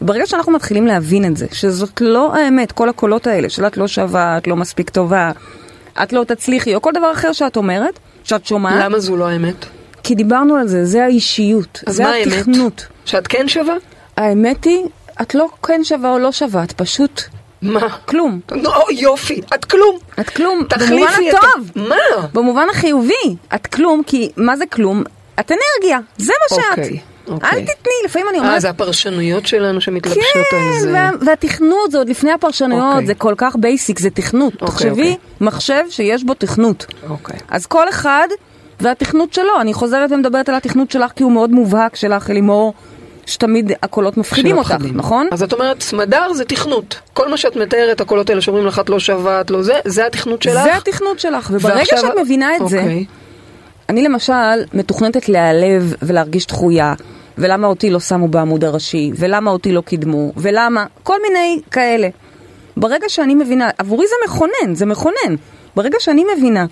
ברגע שאנחנו מתחילים להבין את זה, שזאת לא האמת, כל הקולות האלה, של את לא שווה, את לא מספיק טובה, את לא תצליחי, או כל דבר אחר שאת אומרת, שאת שומעת, למה זו לא האמת? כי דיברנו על זה, זה האישיות, אז זה מה האמת? התכנות. שאת כן שווה? האמת היא, את לא כן שווה או לא שווה, את פשוט מה? כלום. נו, יופי, את כלום. את כלום, במובן תחליפי את... הטוב. מה? במובן החיובי, את כלום, כי מה זה כלום? את אנרגיה, זה מה שאת. אוקיי, אוקיי. אל תתני, לפעמים אני אה, אומרת, זה הפרשנויות שלנו שמתלבשות על כן, זה. וה- והתכנות זה עוד לפני הפרשנויות, אוקיי. זה כל כך בייסיק, זה תכנות. אוקיי, תחשבי, אוקיי. מחשב שיש בו תכנות. אוקיי. אז כל אחד והתכנות שלו, אני חוזרת ומדברת על התכנות שלך כי הוא מאוד מובהק שלך, אלימור, שתמיד הקולות מפחידים אותך. נכון? אז את אומרת, סמדר זה תכנות. כל מה שאת מתארת, הקולות האלה שאומרים לך את לא שווה, את לא זה, זה התכנות שלך? זה התכנות שלך, וברגע ועכשיו- שאת מבינה את זה, אוקיי. אני למשל מתוכנתת להיעלב ולהרגיש דחויה, ולמה אותי לא שמו בעמוד הראשי, ולמה אותי לא קידמו, ולמה, כל מיני כאלה. ברגע שאני מבינה, עבורי זה מכונן, זה מכונן. ברגע שאני מבינה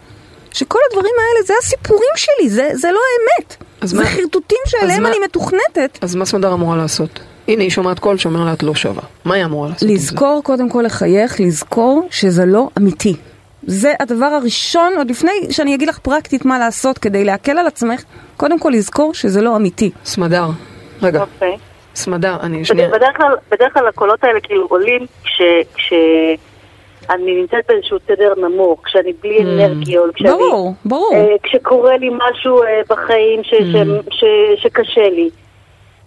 שכל הדברים האלה זה הסיפורים שלי, זה, זה לא האמת. אז זה מה- חרטוטים שעליהם אני מתוכנתת. אז מה סמדר אמורה לעשות? הנה, היא שומעת קול שאומר לה את לא שווה. מה היא אמורה לעשות? עם זה? לזכור קודם כל לחייך, לזכור שזה לא אמיתי. זה הדבר הראשון, עוד לפני שאני אגיד לך פרקטית מה לעשות כדי להקל על עצמך, קודם כל לזכור שזה לא אמיתי. סמדר, רגע, אוקיי. סמדר, אני שנייה. בדרך כלל, בדרך כלל הקולות האלה כאילו עולים כש... כש... אני נמצאת באיזשהו תדר נמוך, כשאני בלי אנרגיות, כשאני... ברור, ברור. אה, כשקורה לי משהו אה, בחיים ש, ש, ש, שקשה לי.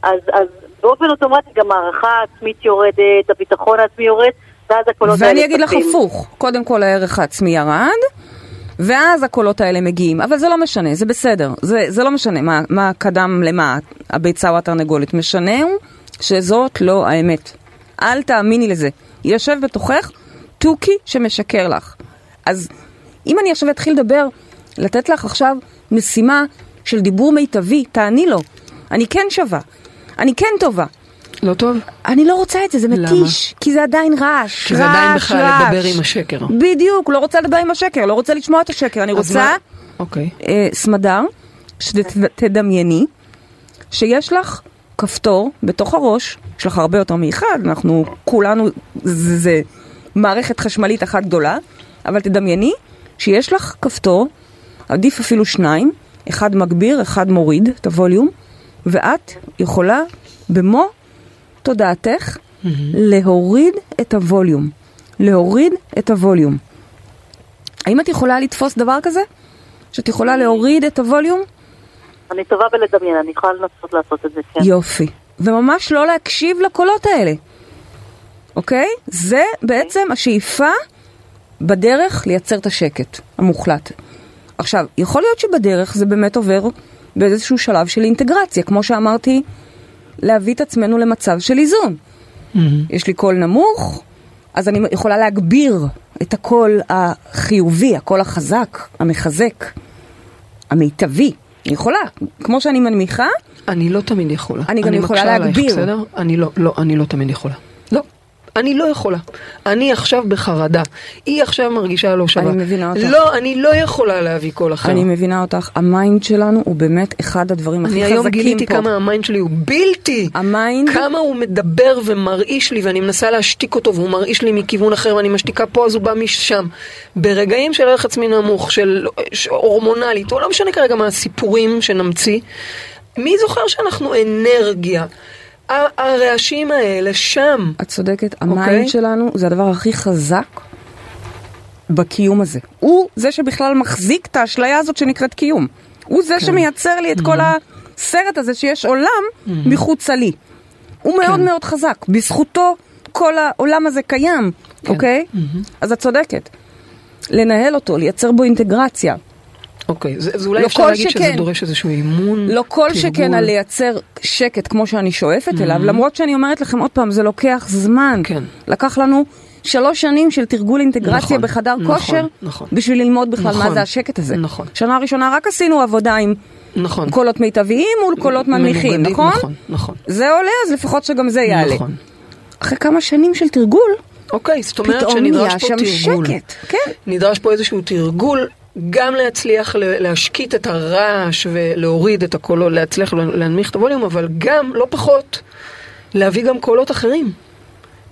אז, אז באופן אוטומטי גם הערכה העצמית יורדת, הביטחון העצמי יורד, ואז הקולות האלה ואני אגיד לך. הפוך, קודם כל הערך העצמי ירד, ואז הקולות האלה מגיעים, אבל זה לא משנה, זה בסדר, זה, זה לא משנה מה, מה קדם למה, הביצה או התרנגולת, משנה הוא שזאת לא האמת. אל תאמיני לזה. יושב בתוכך תוכי שמשקר לך. אז אם אני עכשיו אתחיל לדבר, לתת לך עכשיו משימה של דיבור מיטבי, תעני לו. אני כן שווה, אני כן טובה. לא טוב? אני לא רוצה את זה, זה למה? מתיש, כי זה עדיין רעש, כי זה עדיין רעש, בכלל רעש. לדבר עם השקר. בדיוק, לא רוצה לדבר עם השקר, לא רוצה לשמוע את השקר, אני רוצה, מה- אוקיי. אה, סמדר, שתדמייני שיש לך כפתור בתוך הראש, יש לך הרבה יותר מאחד, אנחנו כולנו, זה, זה מערכת חשמלית אחת גדולה, אבל תדמייני שיש לך כפתור, עדיף אפילו שניים, אחד מגביר, אחד מוריד את הווליום, ואת יכולה במו תודעתך להוריד את הווליום. להוריד את הווליום. האם את יכולה לתפוס דבר כזה? שאת יכולה להוריד את הווליום? אני טובה בלדמיין, אני יכולה לנסות לעשות את זה, כן. יופי. וממש לא להקשיב לקולות האלה, אוקיי? זה בעצם השאיפה בדרך לייצר את השקט המוחלט. עכשיו, יכול להיות שבדרך זה באמת עובר באיזשהו שלב של אינטגרציה, כמו שאמרתי, להביא את עצמנו למצב של איזון. יש לי קול נמוך, אז אני יכולה להגביר את הקול החיובי, הקול החזק, המחזק, המיטבי. אני יכולה, כמו שאני מנמיכה, אני לא תמיד יכולה. אני גם יכולה מקשה עלייך, להגביר. בסדר? אני לא, לא, אני לא תמיד יכולה. לא. אני לא יכולה. אני עכשיו בחרדה. היא עכשיו מרגישה לא שווה. אני מבינה אותך. לא, אני לא יכולה להביא קול אחר. אני מבינה אותך, ה mind שלנו הוא באמת אחד הדברים הכי אני חזקים פה. היום גיליתי כמה ה mind שלי הוא בלתי. ה mind, כמה הוא מדבר ומרעיש לי ואני מנסה להשתיק אותו והוא מרעיש לי מכיוון אחר ואני משתיקה פה אז הוא בא משם. ברגעים של ערך עצמי נמוך, של הורמונלית, או לא משנה כרגע מה הסיפורים שנמציא, מי זוכר שאנחנו אנרגיה? הרעשים האלה שם. את צודקת, אוקיי. המיינד שלנו זה הדבר הכי חזק בקיום הזה. הוא זה שבכלל מחזיק את האשליה הזאת שנקראת קיום. הוא כן. זה שמייצר לי את כל הסרט הזה שיש עולם מחוצה לי. הוא מאוד כן. מאוד חזק, בזכותו כל העולם הזה קיים, כן. אוקיי? אז את צודקת. לנהל אותו, לייצר בו אינטגרציה. אוקיי, זה, זה אולי לא אפשר להגיד שזה שכן. דורש איזשהו אימון. לא כל תרגול. שכן על לייצר שקט כמו שאני שואפת אליו, למרות שאני אומרת לכם עוד פעם, זה לוקח זמן. כן. לקח לנו שלוש שנים של תרגול אינטגרציה נכון, בחדר נכון, כושר, נכון. בשביל ללמוד בכלל מה נכון, זה השקט הזה. נכון. שנה ראשונה רק עשינו עבודה עם נכון. קולות מיטביים מול קולות מנמיכים, מנוגדים, נכון? נכון, נכון. זה עולה, אז לפחות שגם זה יעלה. נכון. אחרי כמה שנים של תרגול, אוקיי, זאת אומרת פתאום שנדרש נהיה פה שם תרגול. שקט. כן. נדרש פה איזשהו תרגול, גם להצליח להשקיט את הרעש ולהוריד את הקולות, להצליח להנמיך את הווליום, אבל גם, לא פחות, להביא גם קולות אחרים.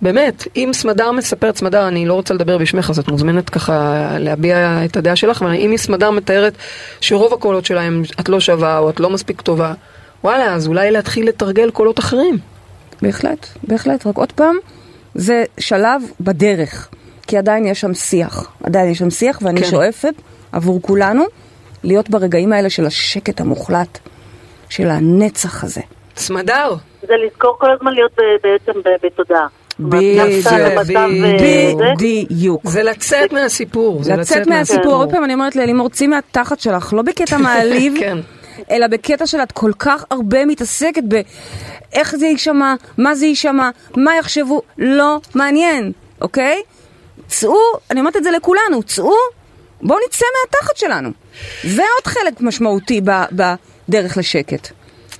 באמת, אם סמדר מספרת, סמדר, אני לא רוצה לדבר בשמך, אז את מוזמנת ככה להביע את הדעה שלך, אבל אם סמדר מתארת שרוב הקולות שלה הם את לא שווה או את לא מספיק טובה, וואלה, אז אולי להתחיל לתרגל קולות אחרים. בהחלט, בהחלט, רק עוד פעם, זה שלב בדרך, כי עדיין יש שם שיח, עדיין יש שם שיח, ואני כן. שואפת עבור כולנו להיות ברגעים האלה של השקט המוחלט, של הנצח הזה. סמדר, זה לזכור כל הזמן להיות ב- בעצם ב- בתודעה. בדיוק, אה, זה. בדיוק. זה לצאת מהסיפור. לצאת מהסיפור, עוד פעם אני אומרת לאלימור, צאי מהתחת שלך, לא בקטע *laughs* מעליב, כן. אלא בקטע של את כל כך הרבה מתעסקת באיך זה יישמע, מה זה יישמע, מה יחשבו, לא מעניין, אוקיי? צאו, אני אומרת את זה לכולנו, צאו, בואו נצא מהתחת שלנו. זה עוד חלק משמעותי ב- בדרך לשקט.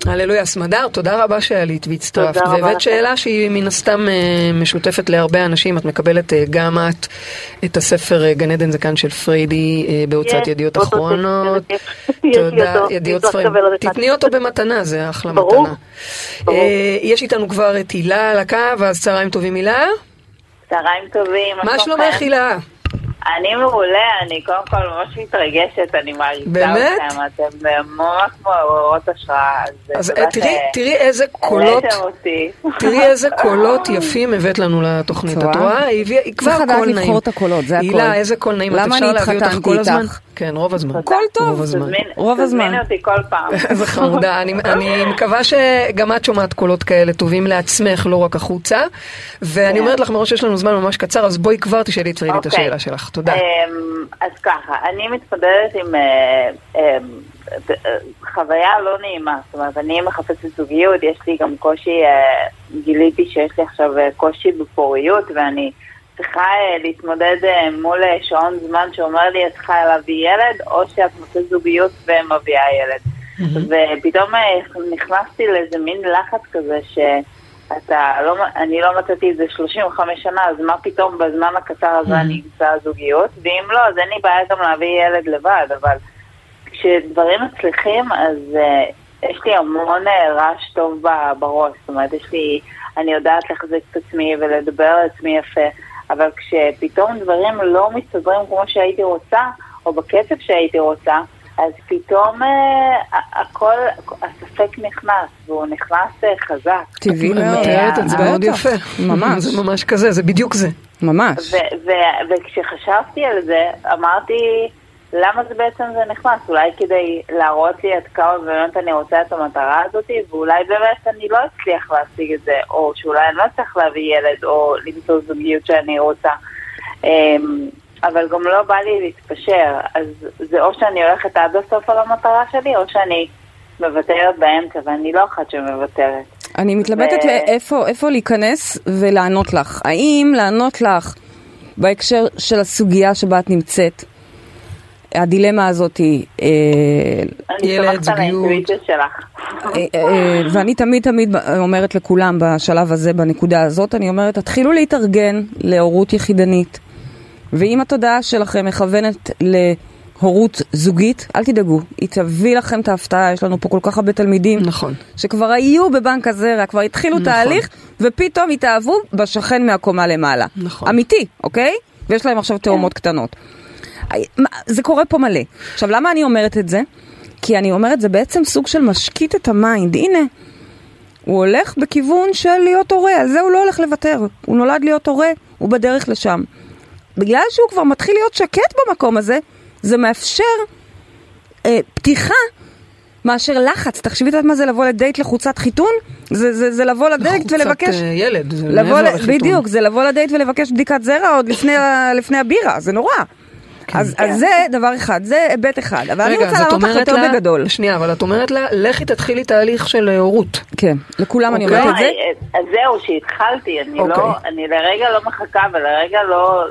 הללויה, סמדר, תודה רבה שעלית והצטרפת. תודה רבה והבאת. שאלה שהיא מן הסתם אה, משותפת להרבה אנשים. את מקבלת אה, גם את את הספר אה, גן עדן זקן של פריידי בהוצאת ידיעות אחרונות. תודה, ידיעות ספרים. תתני אותו במתנה, זה אחלה מתנה. ברור. יש איתנו כבר את הילה על הקו, אז צהריים טובים הילה. צהריים טובים. מה שלומך הילה? אני מעולה, אני קודם כל ממש מתרגשת, אני מעריצה באמת? אתכם, אתם ממש מעוררות השראה. אז אה, תראי, אה, תראי איזה קולות. תראי איזה קולות יפים הבאת לנו לתוכנית, את רואה? היא הביאה, היא כבר צריך לדעת קול נעים. לבחור את הקולות, זה הכל. הילה, איזה קול נעים, את אפשר להביא אותך כל הזמן? כן, רוב הזמן. הכל טוב. רוב הזמן. תזמין- רוב הזמן. תזמיני אותי כל פעם. *laughs* איזה חמודה, אני, *laughs* אני מקווה שגם את שומעת קולות כאלה טובים לעצמך, לא רק החוצה. ואני כן. אומרת לך מראש שיש לנו זמן ממש קצר, אז בואי כבר תשאלי פרידי את אוקיי. השאלה שלך. תודה. אמ, אז ככה, אני מתמודדת עם אמ, אה, חוויה לא נעימה, זאת אומרת, אני מחפשת זוגיות, יש לי גם קושי, אה, גיליתי שיש לי עכשיו קושי בפוריות, ואני צריכה אה, להתמודד אה, מול אה, שעון זמן שאומר לי, את צריכה להביא ילד, או שאת מוצאת זוגיות ומביאה ילד. ופתאום אה, נכנסתי לאיזה מין לחץ כזה ש... אתה לא, אני לא מצאתי את זה 35 שנה, אז מה פתאום בזמן הקצר הזה אני אמצא זוגיות? ואם לא, אז אין לי בעיה גם להביא ילד לבד, אבל כשדברים מצליחים, אז uh, יש לי המון רעש טוב בראש. זאת אומרת, יש לי, אני יודעת לחזק את עצמי ולדבר על עצמי יפה, אבל כשפתאום דברים לא מסתדרים כמו שהייתי רוצה, או בקצב שהייתי רוצה, אז פתאום uh, הכל, הספק נכנס, והוא נכנס uh, חזק. טבעי את מאוד. מתארת את זה מאוד יפה. *laughs* ממש. זה ממש כזה, זה בדיוק זה. ממש. ו- ו- וכשחשבתי על זה, אמרתי, למה זה בעצם זה נכנס? אולי כדי להראות לי עד כמה באמת אני רוצה את המטרה הזאת, ואולי באמת אני לא אצליח להשיג את זה, או שאולי אני לא אצליח להביא ילד, או למצוא זוגיות שאני רוצה. אמ, אבל גם לא בא לי להתפשר, אז זה או שאני הולכת עד הסוף על המטרה שלי, או שאני מוותרת באמצע, ואני לא אחת שמוותרת. אני מתלבטת ו- איפה, איפה להיכנס ולענות לך. האם לענות לך בהקשר של הסוגיה שבה את נמצאת, הדילמה הזאת היא, אה, אני ילד, סומכת על זוגיות. האינטואיציה שלך. אה, אה, ואני תמיד תמיד אומרת לכולם בשלב הזה, בנקודה הזאת, אני אומרת, תתחילו להתארגן להורות יחידנית. ואם התודעה שלכם מכוונת להורות זוגית, אל תדאגו, היא תביא לכם את ההפתעה, יש לנו פה כל כך הרבה תלמידים. נכון. שכבר היו בבנק הזרע, כבר התחילו נכון. תהליך, ופתאום התאהבו בשכן מהקומה למעלה. נכון. אמיתי, אוקיי? ויש להם עכשיו תאומות קטנות. זה קורה פה מלא. עכשיו, למה אני אומרת את זה? כי אני אומרת, זה בעצם סוג של משקיט את ה mind. הנה, הוא הולך בכיוון של להיות הורה, על זה הוא לא הולך לוותר. הוא נולד להיות הורה, הוא בדרך לשם. בגלל שהוא כבר מתחיל להיות שקט במקום הזה, זה מאפשר אה, פתיחה מאשר לחץ. תחשבי את מה זה לבוא לדייט לחוצת חיתון? זה, זה, זה לבוא לדייט ולבקש... אה, ילד, זה מעבר לחיתון. בדיוק, זה לבוא לדייט ולבקש בדיקת זרע עוד לפני, לפני הבירה, זה נורא. אז, אז זה דבר אחד, זה היבט אחד. אבל אני רגע, רוצה אז את לענות לך יותר לה- בגדול. שנייה, אבל את אומרת לה, לכי תתחילי תהליך של אה, הורות. כן, לכולם אני אוקיי. אומרת את זה. לא, אז זהו, שהתחלתי, אני אוקיי. לא, אני לרגע לא מחכה ולרגע לא...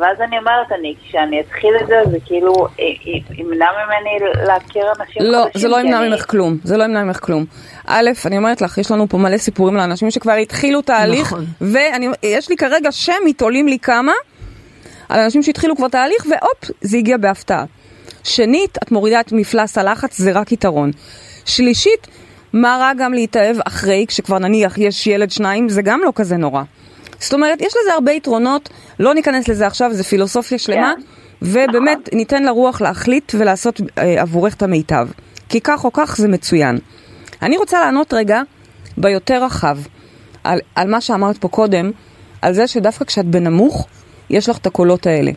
ואז אני אומרת, אני, כשאני אתחיל את זה, זה כאילו ימנע ממני להכיר אנשים לא, חדשים. זה לא ימנע אני- ממך כלום, זה לא ימנע ממך כלום. א', אני אומרת לך, יש לנו פה מלא סיפורים לאנשים שכבר התחילו תהליך, נכון. ויש לי כרגע שמית, עולים לי כמה, על אנשים שהתחילו כבר תהליך, והופ, זה הגיע בהפתעה. שנית, את מורידה את מפלס הלחץ, זה רק יתרון. שלישית, מה רע גם להתאהב אחרי, כשכבר נניח יש ילד שניים, זה גם לא כזה נורא. זאת אומרת, יש לזה הרבה יתרונות, לא ניכנס לזה עכשיו, זה פילוסופיה שלמה, כן. ובאמת ניתן לרוח להחליט ולעשות אה, עבורך את המיטב. כי כך או כך זה מצוין. אני רוצה לענות רגע ביותר רחב על, על מה שאמרת פה קודם, על זה שדווקא כשאת בנמוך, יש לך את הקולות האלה.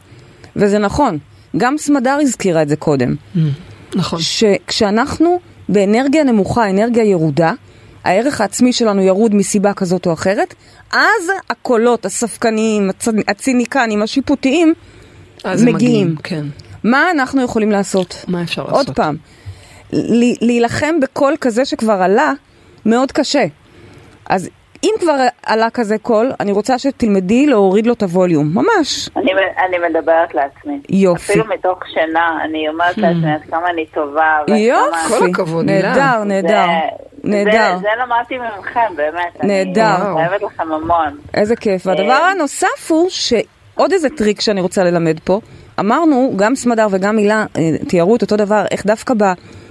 וזה נכון, גם סמדר הזכירה את זה קודם. נכון. שכשאנחנו באנרגיה נמוכה, אנרגיה ירודה, הערך העצמי שלנו ירוד מסיבה כזאת או אחרת, אז הקולות הספקניים, הצ- הציניקנים, השיפוטיים, אז הם מגיעים. כן. מה אנחנו יכולים לעשות? מה אפשר לעשות? עוד פעם, להילחם בקול כזה שכבר עלה, מאוד קשה. אז אם כבר עלה כזה קול, אני רוצה שתלמדי להוריד לו את הווליום, ממש. אני, אני מדברת לעצמי. יופי. אפילו מתוך שינה, אני אומרת לעצמי עד כמה אני טובה. יופי, כמה- כל הכבוד. נהדר, נהדר. זה, נהדר. זה, זה למדתי מכם, באמת. נהדר. אני חייבת לכם המון. איזה כיף. והדבר אה. הנוסף הוא שעוד איזה טריק שאני רוצה ללמד פה, אמרנו, גם סמדר וגם הילה אה, תיארו את אותו דבר, איך דווקא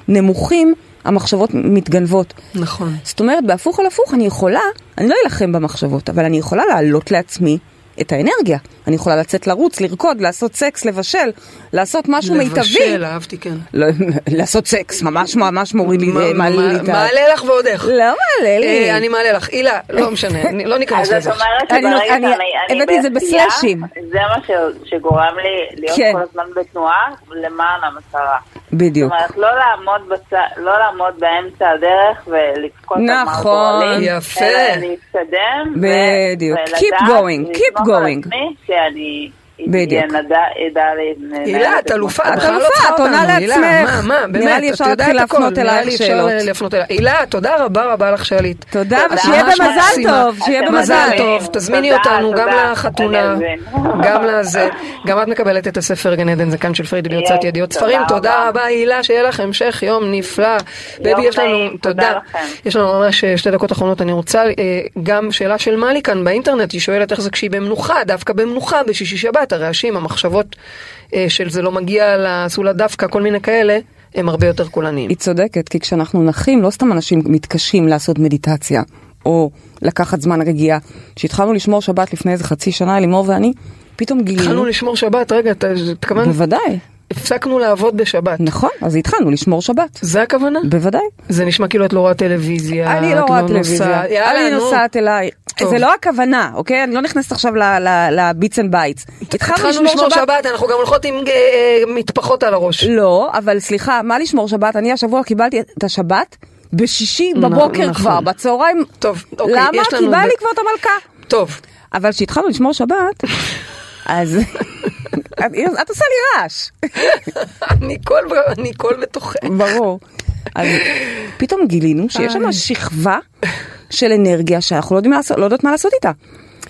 בנמוכים המחשבות מתגנבות. נכון. זאת אומרת, בהפוך על הפוך, אני יכולה, אני לא אלחם במחשבות, אבל אני יכולה להעלות לעצמי את האנרגיה. אני יכולה לצאת לרוץ, לרקוד, לעשות סקס, לבשל, לעשות משהו מיטבי. לבשל, אהבתי, כן. לא, לעשות סקס, ממש ממש מוריד לי, מה- מעלה לי את ה... מעלה לך ועוד איך. לא מעלה לי. אה, אני מעלה לך. הילה, לא *laughs* משנה, אני- לא ניכנס אז לזה את עכשיו. אומרת אני- שברגע אני- שאני הבאתי את זה בסלאשים. זה מה ש- שגורם לי להיות כן. כל הזמן בתנועה למען המטרה. בדיוק. זאת אומרת, לא לעמוד, בצ... לא לעמוד באמצע הדרך ולבכות על מר נכון. יפה. אלא להתקדם. ו- בדיוק. ולדעת Keep going, keep ולסמוך על going. עצמי שאני בדיוק. הילה, את אלופה. את לא אלופה, את עונה לעצמך. מה, מה, באמת, נראה לי את אפשר יודעת להתחיל הכל, להפנות נראה אלייך לי אפשר שאלות. להפנות אלייך. הילה, תודה רבה רבה לך שעלית. תודה. ושיהיה במזל. טוב, שיהיה במזל. טוב, תזמיני אותנו גם. לחתונה. גם לזה. גם את מקבלת את הספר גן עדן זקן של פריידי בהוצאת יהיה, ידיעות ספרים. תודה רבה. הילה, שיהיה לך המשך יום נפלא. בבי, יש לנו, תודה. יש לנו ממש אה, שתי דקות אחרונות. אני רוצה אה, גם שאלה של מלי כאן באינטרנט, היא שואלת איך זה כשהיא במנוחה, דווקא במנוחה, בשישי שבת, הרעשים, המחשבות אה, של זה לא מגיע לסולה דווקא, כל מיני כאלה, הם הרבה יותר קולניים. היא צודקת, כי כשאנחנו נחים, לא סתם אנשים מתקשים לעשות מדיטציה, או לקחת זמן רגיעה. כשהתחלנו לשמור שבת לפני איזה חצי שנה, לימור ואני, פתאום גילינו... התחלנו לשמור שבת, רגע, אתה התכוונת? בוודאי, הפסקנו לעבוד בשבת. נכון, אז התחלנו לשמור שבת. זה הכוונה? בוודאי. זה נשמע כאילו את לא רואה טלוויזיה. אני לא רואה טלוויזיה, נוסעת- יאללה, אני נו. נוסעת אליי. טוב. זה לא הכוונה, אוקיי? אני לא נכנסת עכשיו ל Bits and Bytes. התחלנו לשמור שבת, אנחנו גם הולכות עם אה, אה, מטפחות על הראש. לא, אבל סליחה, מה לשמור שבת? אני השבוע קיבלתי את השבת בשישי בבוקר נכון. כבר, בצהריים. טוב, אוקיי, למה? כי בא לי כבר את המלכה. טוב, אבל כשהתחלנו לשמור שבת, אז *laughs* את עושה לי רעש, *laughs* אני קול ב- אני קול בתוכך. ברור. אז פתאום גילינו שיש שם. שכבה של אנרגיה שאנחנו לא יודעים לעשות, לא יודעות מה לעשות איתה.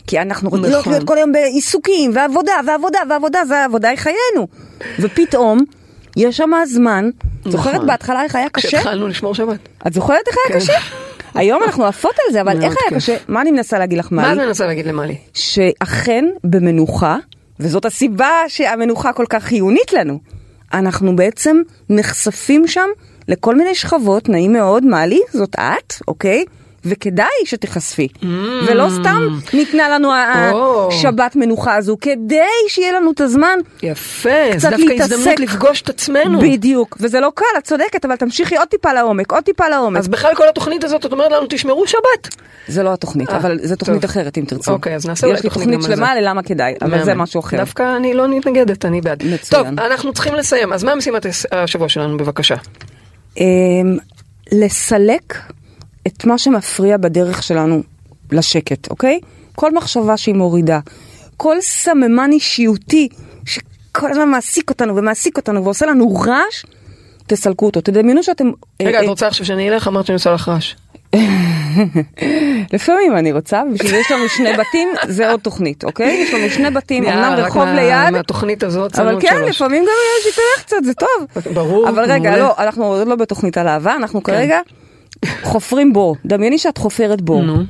כי אנחנו רגילות נכון. להיות כל היום בעיסוקים, ועבודה, ועבודה, ועבודה, זה העבודה היא חיינו. ופתאום, יש שם זמן, זוכרת נכון. בהתחלה איך היה קשה? כשהתחלנו לשמור שבת. את זוכרת איך היה כן. קשה? היום אנחנו עפות על זה, אבל איך היה. קשה? מה אני מנסה להגיד לך, מה את מלי? מנסה להגיד למלי? שאכן במנוחה, וזאת הסיבה שהמנוחה כל כך חיונית לנו, אנחנו בעצם נחשפים שם לכל מיני שכבות, נעים מאוד, מלי, זאת את, אוקיי? וכדאי שתיחשפי. ולא סתם ניתנה לנו. השבת מנוחה הזו, כדי שיהיה לנו את הזמן יפה, קצת זה דווקא להתעסק. הזדמנות לפגוש את עצמנו. בדיוק. וזה לא קל, את צודקת, אבל תמשיכי עוד טיפה לעומק, עוד טיפה לעומק. אז בכלל כל התוכנית הזאת, את אומרת לנו, תשמרו שבת. זה לא התוכנית, אה, אבל זו תוכנית טוב. אחרת אם תרצו. אוקיי, אז נעשה אולי יש לי תוכנית תוכנית גם על שלמה זה. ללמה כדאי, אבל זה. משהו אחר. דווקא אני לא מתנגדת, אני בעד. מצוין. טוב, אנחנו צריכים לסיים, אז מה משימת השבוע שלנו, בבקשה? אמ, לסלק את מה שמפריע בדרך שלנו לשקט, אוקיי? כל מחשבה שהיא מורידה, כל סממן אישיותי שכל הזמן מעסיק אותנו ומעסיק אותנו ועושה לנו רעש, תסלקו אותו. תדמיינו שאתם... רגע, אה, את רוצה עכשיו שאני אלך? אמרת שאני עושה לך רעש. *laughs* לפעמים אני רוצה, בשביל זה יש לנו שני בתים, זה עוד תוכנית, אוקיי? יש לנו שני בתים, אמנם רחוב ליד, מהתוכנית הזאת, אבל כן. לפעמים גם יש יתרך קצת, זה טוב. ברור, אבל רגע. לא, אנחנו עוד לא בתוכנית על אהבה, אנחנו כן. כרגע חופרים בור. דמייני שאת חופרת בור. נו.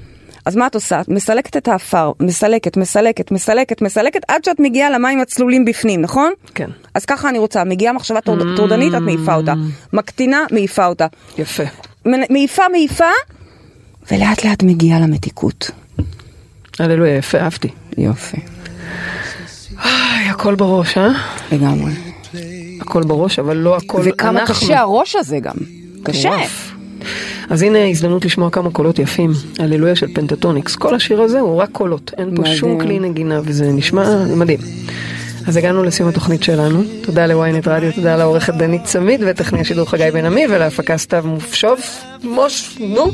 אז מה את עושה? את מסלקת את האפר, מסלקת, מסלקת, מסלקת, מסלקת, עד שאת מגיעה למים הצלולים בפנים, נכון? כן. אז ככה אני רוצה, מגיעה מחשבה טורד- טורדנית, את מעיפה אותה. מקטינה, מעיפה אותה. יפה. מעיפה, מעיפה, ולאט לאט מגיעה למתיקות. הללויה, יפה, אהבתי. יופי, איי, הכל בראש, אה? לגמרי. הכל בראש, אבל לא הכל וכמה אנחנו. קשה הראש הזה גם. קשה. אז הנה הזדמנות לשמוע כמה קולות יפים, הללויה של פנטטוניקס. כל השיר הזה הוא רק קולות, אין פה מדהים. שום כלי נגינה וזה נשמע מדהים. אז הגענו לסיום התוכנית שלנו, תודה לוויינט רדיו, תודה לעורכת דנית צמיד וטכני השידור חגי בן עמי ולהפקה סתיו מופשוב, מוש, נו,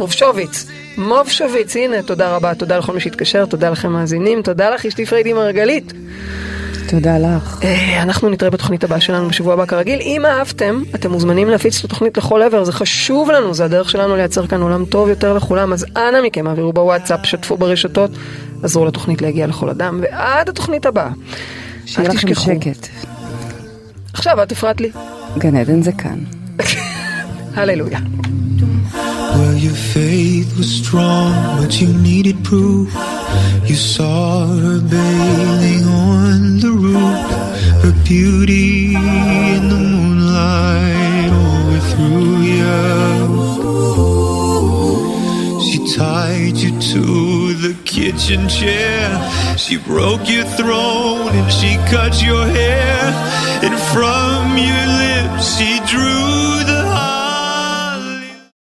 מופשוביץ, מופשוביץ, הנה, תודה רבה, תודה לכל מי שהתקשר, תודה לכם מאזינים, תודה לך אשתי פריידי מרגלית. תודה לך. אה, אנחנו נתראה בתוכנית הבאה שלנו בשבוע הבא כרגיל. אם אהבתם, אתם מוזמנים להפיץ את התוכנית לכל עבר, זה חשוב לנו, זה הדרך שלנו לייצר כאן עולם טוב יותר לכולם, אז אנא מכם, העבירו בוואטסאפ, שתפו ברשתות, עזרו לתוכנית להגיע לכל אדם, ועד התוכנית הבאה. שיהיה לכם תשכחו. שקט. עכשיו, את הפרעת לי. גן עדן זה כאן. *laughs* הללויה. Well, your faith was strong, but you needed proof. You saw her bathing on the her beauty in the moonlight overthrew you. She tied you to the kitchen chair. She broke your throne and she cut your hair. And from your lips she drew